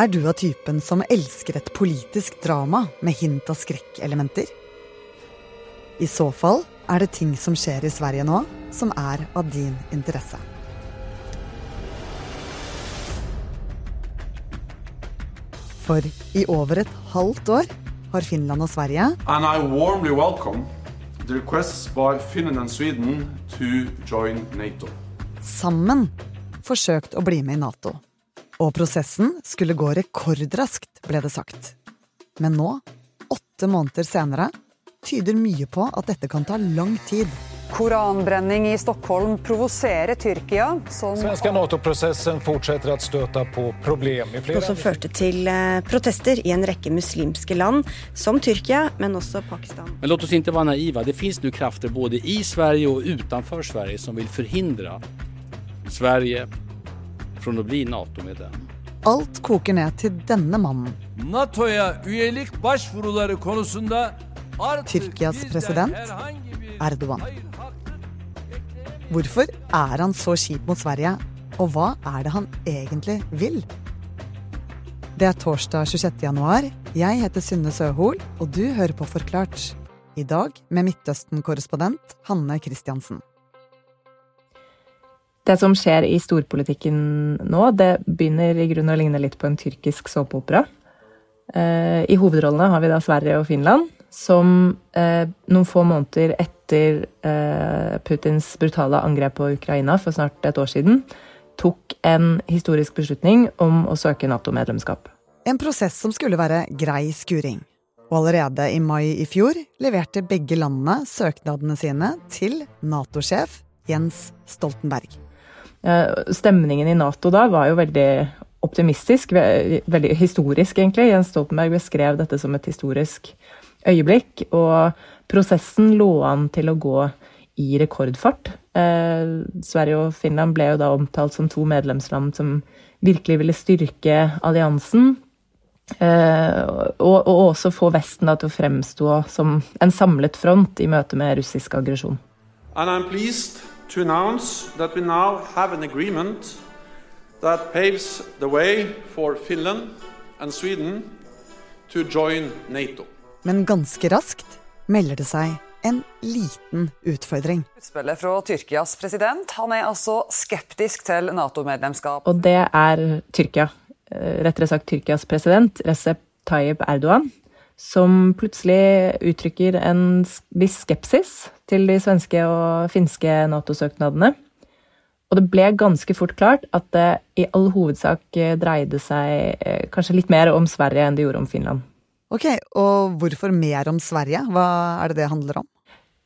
Er du av typen som elsker et politisk drama med hint av skrekkelementer? I så fall er det ting som skjer i Sverige nå, som er av din interesse. For i over et halvt år har Finland og Sverige And I warmly welcome the requests by Finland and Sweden to join NATO. sammen forsøkt å bli med i Nato. Og prosessen skulle gå rekordraskt, ble det sagt. Men nå, åtte måneder senere, tyder mye på at dette kan ta lang tid. Koranbrenning i Stockholm provoserer Tyrkia, som Svenska Nato-prosessen fortsetter å støte på problem i flere Noe som førte til eh, protester i en rekke muslimske land, som Tyrkia, men også Pakistan. Men låt oss ikke være naive. Det fins nå krafter både i Sverige og utenfor Sverige som vil forhindre Sverige från att bli NATO-medlem. Alt koker ned til denne mannen, NATO'ya üyelik başvuruları konusunda artık Tyrkias president Erdogan. Hvorfor er han så kjip mot Sverige, og hva er det han egentlig vil? Det er torsdag 26. januar. Jeg heter Synne Søhol, og du hører på Forklart. I dag med Midtøsten-korrespondent Hanne Christiansen. Det som skjer i storpolitikken nå, det begynner i grunnen å ligne litt på en tyrkisk såpeopera. Eh, I hovedrollene har vi da Sverige og Finland, som eh, noen få måneder etter eh, Putins brutale angrep på Ukraina for snart et år siden, tok en historisk beslutning om å søke Nato-medlemskap. En prosess som skulle være grei skuring. Og allerede i mai i fjor leverte begge landene søknadene sine til Nato-sjef Jens Stoltenberg. Stemningen i Nato da var jo veldig optimistisk, veldig historisk egentlig. Jens Stoltenberg beskrev dette som et historisk øyeblikk, og prosessen lå an til å gå i rekordfart. Eh, Sverige og Finland ble jo da omtalt som to medlemsland som virkelig ville styrke alliansen. Eh, og, og også få Vesten da til å fremstå som en samlet front i møte med russisk aggresjon. And I'm pleased to announce that we now have an agreement that paves the way for Finland and Sweden to join NATO. Men ganske raskt melder det seg en liten utfordring. Utspillet fra Tyrkias president. Han er altså skeptisk til Nato-medlemskap. Og det er Tyrkia. Eh, Rettere sagt Tyrkias president, Recep Tayyip Erdogan, som plutselig uttrykker en viss skepsis til de svenske og finske Nato-søknadene. Og det ble ganske fort klart at det i all hovedsak eh, dreide seg eh, kanskje litt mer om Sverige enn det gjorde om Finland. Ok, og hvorfor mer om Sverige? Hva er det det handler om?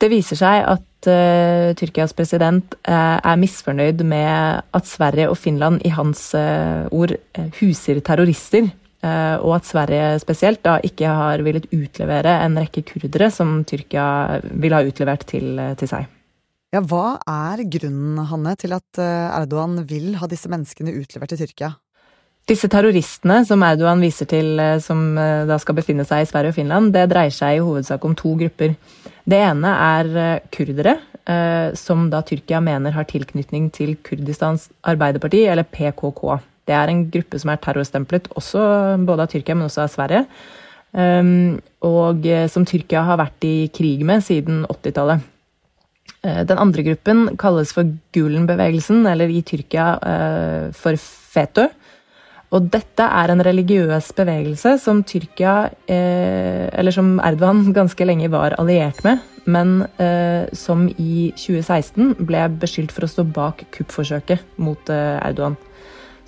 Det viser seg at uh, Tyrkias president uh, er misfornøyd med at Sverige og Finland i hans uh, ord huser terrorister. Eh, og at Sverige spesielt da ikke har villet utlevere en rekke kurdere som Tyrkia vil ha utlevert til, til seg. Ja, hva er grunnen, Hanne, til at eh, Erdogan vil ha disse menneskene utlevert til Tyrkia? Disse terroristene som Erdogan viser til eh, som da skal befinne seg i Sverige og Finland, det dreier seg i hovedsak om to grupper. Det ene er kurdere, som da Tyrkia mener har tilknytning til Kurdistans Arbeiderparti, eller PKK. Det er en gruppe som er terrorstemplet også både av Tyrkia, men også av Sverige. Um, og eh, som Tyrkia har vært i krig med siden 80-tallet. Eh, Den andre gruppen kalles for Gulen-bevegelsen, eller i Tyrkia eh, for FETÖ. Og dette er en religiøs bevegelse som Tyrkia, eller som Erdogan ganske lenge var alliert med, men som i 2016 ble beskyldt for å stå bak kuppforsøket mot Erdogan.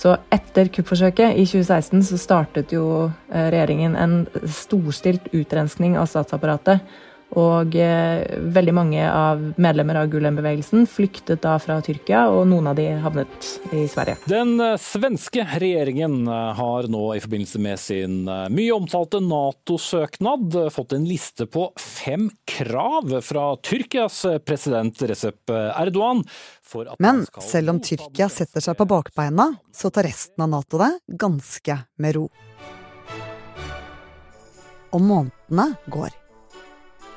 Så etter kuppforsøket i 2016 så startet jo eh, regjeringen en storstilt utrenskning av statsapparatet. Og eh, veldig mange av medlemmer av Gulen-bevegelsen flyktet da fra Tyrkia, og noen av de havnet i Sverige. Den eh, svenske regjeringen eh, har nå i forbindelse med sin mye omtalte Nato-søknad fått en liste på fem krav fra Tyrkias president Recep Erdogan. For at Men skal selv om Tyrkia setter seg på bakbeina, så tar resten av Nato det ganske med ro. Og månedene går.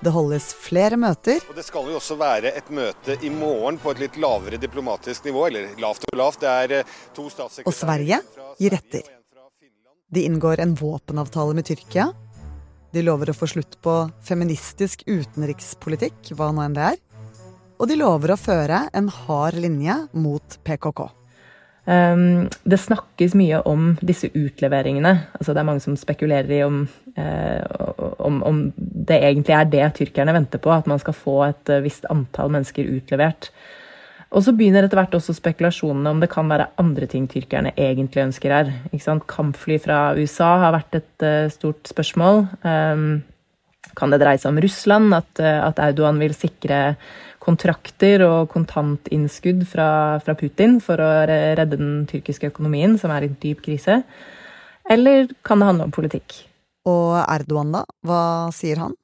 Det holdes flere møter, Og Det skal jo også være et møte i morgen på et litt lavere diplomatisk nivå. Eller lavt og lavt. Det er eh, to statssekretærer Og Sverige gir etter. De inngår en våpenavtale med Tyrkia. De lover å få slutt på feministisk utenrikspolitikk, hva nå enn det er. Og de lover å føre en hard linje mot PKK. Um, det snakkes mye om disse utleveringene. Altså, det er mange som spekulerer i om, uh, om, om, det egentlig er det tyrkerne venter på, at man skal få et uh, visst antall mennesker utlevert. Og så begynner etter hvert også spekulasjonene om det kan være andre ting tyrkerne egentlig ønsker her. Kampfly fra USA har vært et uh, stort spørsmål. Um, kan det dreie seg om Russland, at, at Audoan vil sikre kontrakter og kontantinnskudd fra, fra, Putin for å redde den tyrkiske økonomien, som er i dyp krise? Eller kan det handle om politikk? Og Erdogan, da? Hva sier han?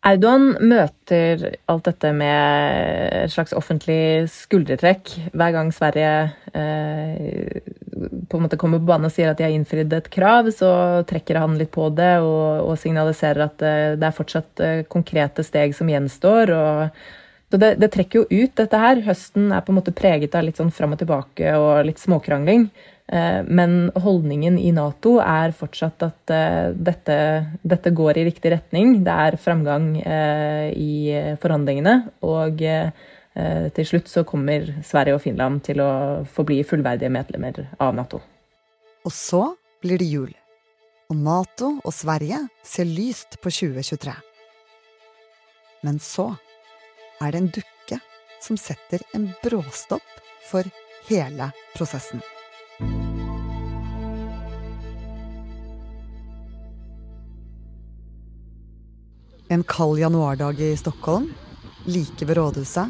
Erdogan møter alt dette med et slags offentlig skuldertrekk. Hver gang Sverige eh, på en måte kommer på banen og sier at de har innfridd et krav, så trekker han litt på det og, og signaliserer at det, eh, det er fortsatt eh, konkrete steg som gjenstår. og så det, det, trekker jo ut, dette her. Høsten er på en måte preget av litt sånn fram og tilbake og litt småkrangling. Eh, men holdningen i Nato er fortsatt at eh, dette, dette går i riktig retning. Det er framgang eh, i forhandlingene. Og til slutt så kommer Sverige og Finland til å forbli fullverdige medlemmer av Nato. Og så blir det jul. Og Nato og Sverige ser lyst på 2023. Men så er det en dukke som setter en bråstopp for hele prosessen. En kald januardag i Stockholm, like ved rådhuset,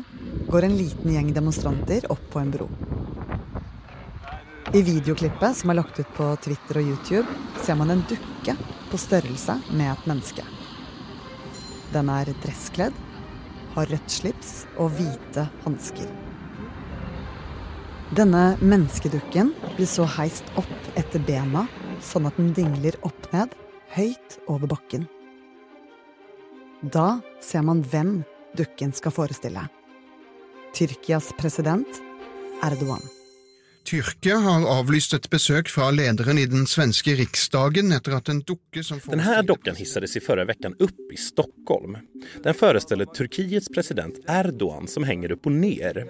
går en liten gjeng demonstranter opp på en bro. I videoklippet som er lagt ut på Twitter og YouTube, ser man en dukke på størrelse med et menneske. Den er dresskledd har rødt slips og hvite hansker. Denne menneskedukken blir så heist opp etter bena, sånn at den dingler opp ned, høyt over bakken. Da ser man hvem dukken skal forestille. Tyrkias president Erdogan. Tyrkia har avlyst et besøk fra lederen i den svenske riksdagen etter at en dukke som Denne dokken hissades i forrige uke opp i Stockholm. Den forestiller Turkiets president Erdogan som henger opp og ned.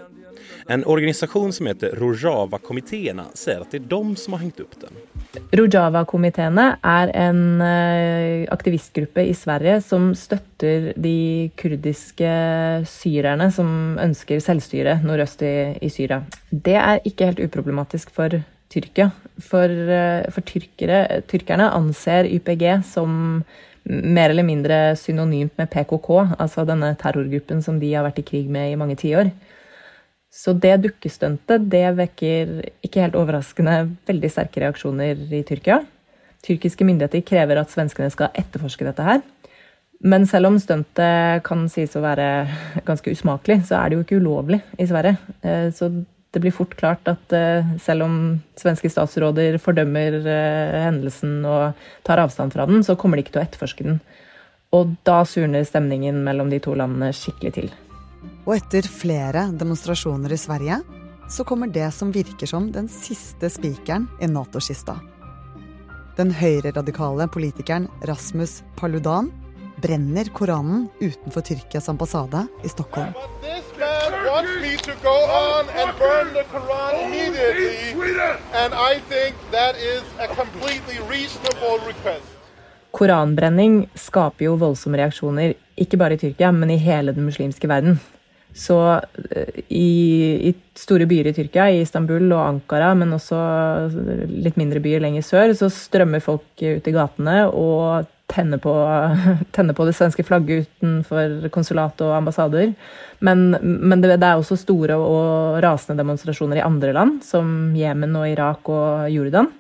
En organisasjon som heter Rojava-komiteene sier at det er de som har hengt opp den. Rojava-komiteene er en eh, aktivistgruppe i Sverige som støtter de kurdiske syrerne som ønsker selvstyre nordøst i, i Syria. Det er ikke helt uproblematisk for Tyrkia. For, eh, for tyrkere, tyrkerne anser YPG som mer eller mindre synonymt med PKK, altså denne terrorgruppen som de har vært i krig med i mange tiår. Så det dukkestuntet det vekker ikke helt overraskende veldig sterke reaksjoner i Tyrkia. Tyrkiske myndigheter krever at svenskene skal etterforske dette her. Men selv om stuntet kan sies å være ganske usmakelig, så er det jo ikke ulovlig i Sverige. Eh, så det blir fort klart at eh, selv om svenske statsråder fordømmer eh, hendelsen og tar avstand fra den, så kommer de ikke til å etterforske den. Og da surner stemningen mellom de to landene skikkelig til. Og etter flere demonstrasjoner i Sverige så kommer det som virker som den siste spikeren i Nato-kista. Den høyreradikale politikeren Rasmus Paludan brenner Koranen utenfor Tyrkias ambassade i Stockholm. Koranbrenning skaper jo voldsomme reaksjoner, ikke bare i Tyrkia, men i hele den muslimske verden. Så eh, i, i, store byer i Tyrkia, i Istanbul og Ankara, men også litt mindre byer lenger sør, så strømmer folk ut i gatene og tenner på, tenner på det svenske flagget utenfor konsulat og ambassader. Men, men det, det, er også store og rasende demonstrasjoner i andre land, som Jemen og Irak og Jordan.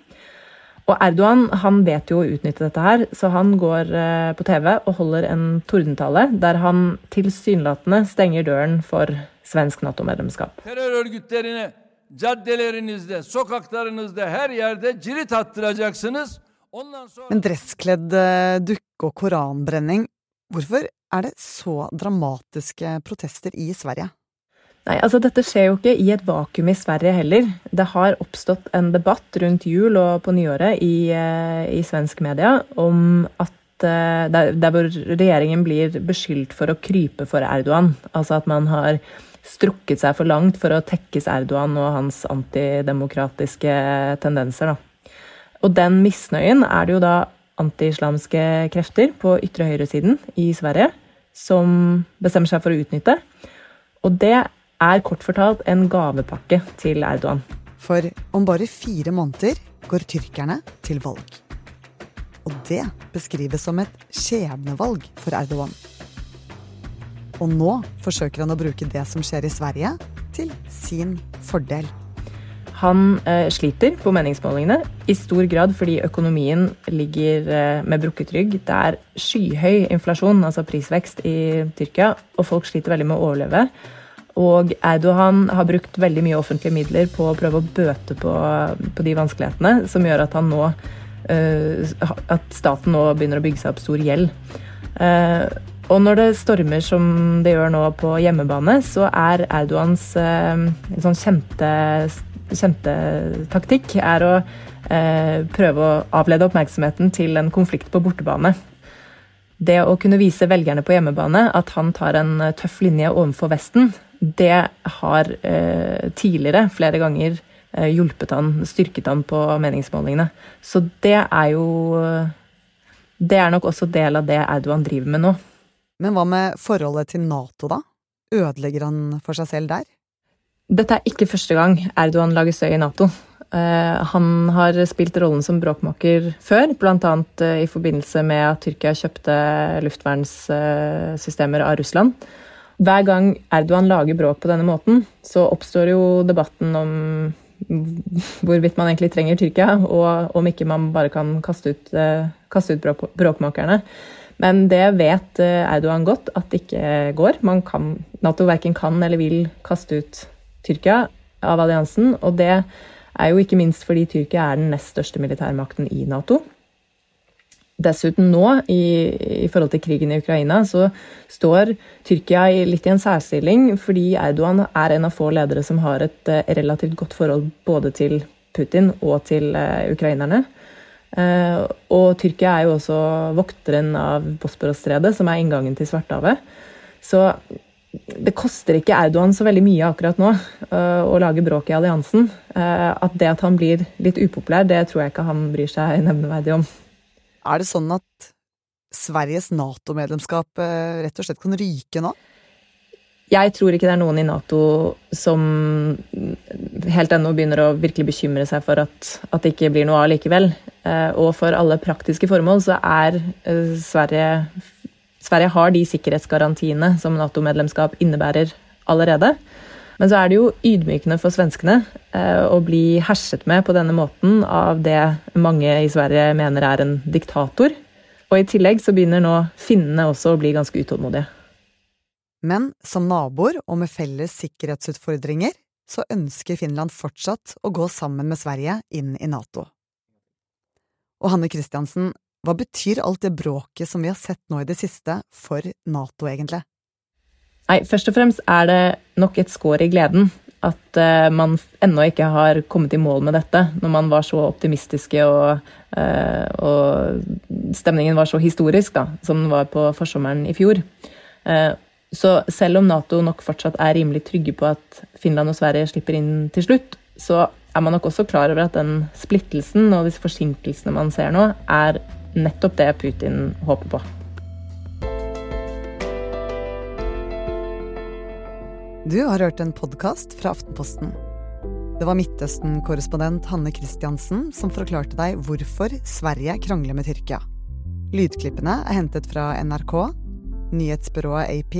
Og Erdogan han vet jo å utnytte dette her, så han går eh, på TV og holder en tordentale der han tilsynelatende stenger døren for svensk Nato-medlemskap. Men dresskledd dukke og koranbrenning, hvorfor er det så dramatiske protester i Sverige? Nei, altså Dette skjer jo ikke i et vakuum i Sverige heller. Det har oppstått en debatt rundt jul og på nyåret i, eh, i svensk media om at eh, der, der hvor regjeringen blir beskyldt for å krype for Erdogan. Altså at man har strukket seg for langt for å tekkes Erdogan og hans antidemokratiske tendenser. Da. Og den misnøyen er det jo da antiislamske krefter på ytre høyresiden i Sverige som bestemmer seg for å utnytte. Og det er kort fortalt en gavepakke til Erdogan. For om bare fire måneder går tyrkerne til valg. Og det beskrives som et skjebnevalg for Erdogan. Og nå forsøker han å bruke det som skjer i Sverige, til sin fordel. Han eh, sliter på meningsmålingene, i stor grad fordi økonomien ligger eh, med brukket rygg. Det er skyhøy inflasjon, altså prisvekst, i Tyrkia, og folk sliter veldig med å overleve. Og Erdogan har brukt veldig mye offentlige midler på å prøve å bøte på, på de vanskelighetene, som gjør at, nå, uh, at staten nå begynner å bygge seg opp stor gjeld. Uh, og når det stormer som det gjør nå på hjemmebane, så er Erdogans uh, sånn kjente, kjente taktikk er å prøve å avlede oppmerksomheten til en konflikt på bortebane. Det å kunne vise velgerne på hjemmebane at han tar en tøff linje overfor Vesten, det har eh, tidligere flere ganger eh, hjulpet han, styrket han på meningsmålingene. Så det er jo Det er nok også del av det Erdogan driver med nå. Men hva med forholdet til Nato, da? Ødelegger han for seg selv der? Dette er ikke første gang Erdogan lager støy i Nato. Uh, han har spilt rollen som bråkmaker før, bl.a. Uh, i forbindelse med at Tyrkia kjøpte luftvernssystemer av Russland. Hver gang Erdogan lager bråk på denne måten, så oppstår jo debatten om hvorvidt man egentlig trenger Tyrkia, og om ikke man bare kan kaste ut, uh, kaste ut bråk, bråkmakerne. Men det vet uh, Erdogan godt at det ikke går. Kan, Nato verken kan eller vil kaste ut Tyrkia av alliansen. Og det er jo ikke minst fordi Tyrkia er den nest største militærmakten i Nato. Dessuten nå, i, i, forhold til krigen i Ukraina, så står Tyrkia litt i en særstilling fordi Erdogan er en av få ledere som har et uh, relativt godt forhold både til Putin og til uh, ukrainerne. Uh, og Tyrkia er jo også vokteren av Bosporos-stredet, som er inngangen til Svartehavet. Så det koster ikke Erdogan så veldig mye akkurat nå å lage bråk i alliansen. At det at han blir litt upopulær, det tror jeg ikke han bryr seg nevneverdig om. Er det sånn at Sveriges Nato-medlemskap eh, rett og slett kan ryke nå? Jeg tror ikke det er noen i Nato som helt ennå begynner å virkelig bekymre seg for at, at det ikke blir noe av likevel. Eh, og for alle praktiske formål så er eh, Sverige Sverige har de sikkerhetsgarantiene som Nato-medlemskap innebærer allerede. Men så er det jo ydmykende for svenskene eh, å bli herset med på denne måten av det mange i Sverige mener er en diktator. Og i tillegg så begynner nå finnene også å bli ganske utålmodige. Men som naboer og med felles sikkerhetsutfordringer så ønsker Finland fortsatt å gå sammen med Sverige inn i Nato. Og Hanne Christiansen, hva betyr alt det bråket som vi har sett nå i det siste, for Nato, egentlig? Nei, først og fremst er det nok et skår i gleden at uh, man ennå ikke har kommet i mål med dette, når man var så optimistiske og, uh, og stemningen var så historisk da, som den var på forsommeren i fjor. Uh, så selv om Nato nok fortsatt er rimelig trygge på at Finland og Sverige slipper inn til slutt, så er man nok også klar over at den splittelsen og disse forsinkelsene man ser nå, er nettopp det Putin håper på. Du har hørt en podkast fra Aftenposten. Det var Midtøsten-korrespondent Hanne Christiansen som forklarte deg hvorfor Sverige krangler med Tyrkia. Lydklippene er hentet fra NRK, nyhetsbyrået AP,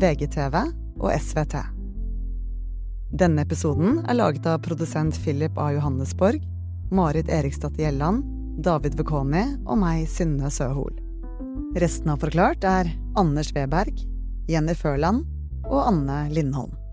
VGTV og SVT. Denne episoden er laget av produsent Philip A. Johannesborg, Marit Eriksdatter Gjelland, David Vekoni og meg, Synne Søhol. Resten av Forklart er Anders Weberg, Jenny Førland og Anne Lindholm.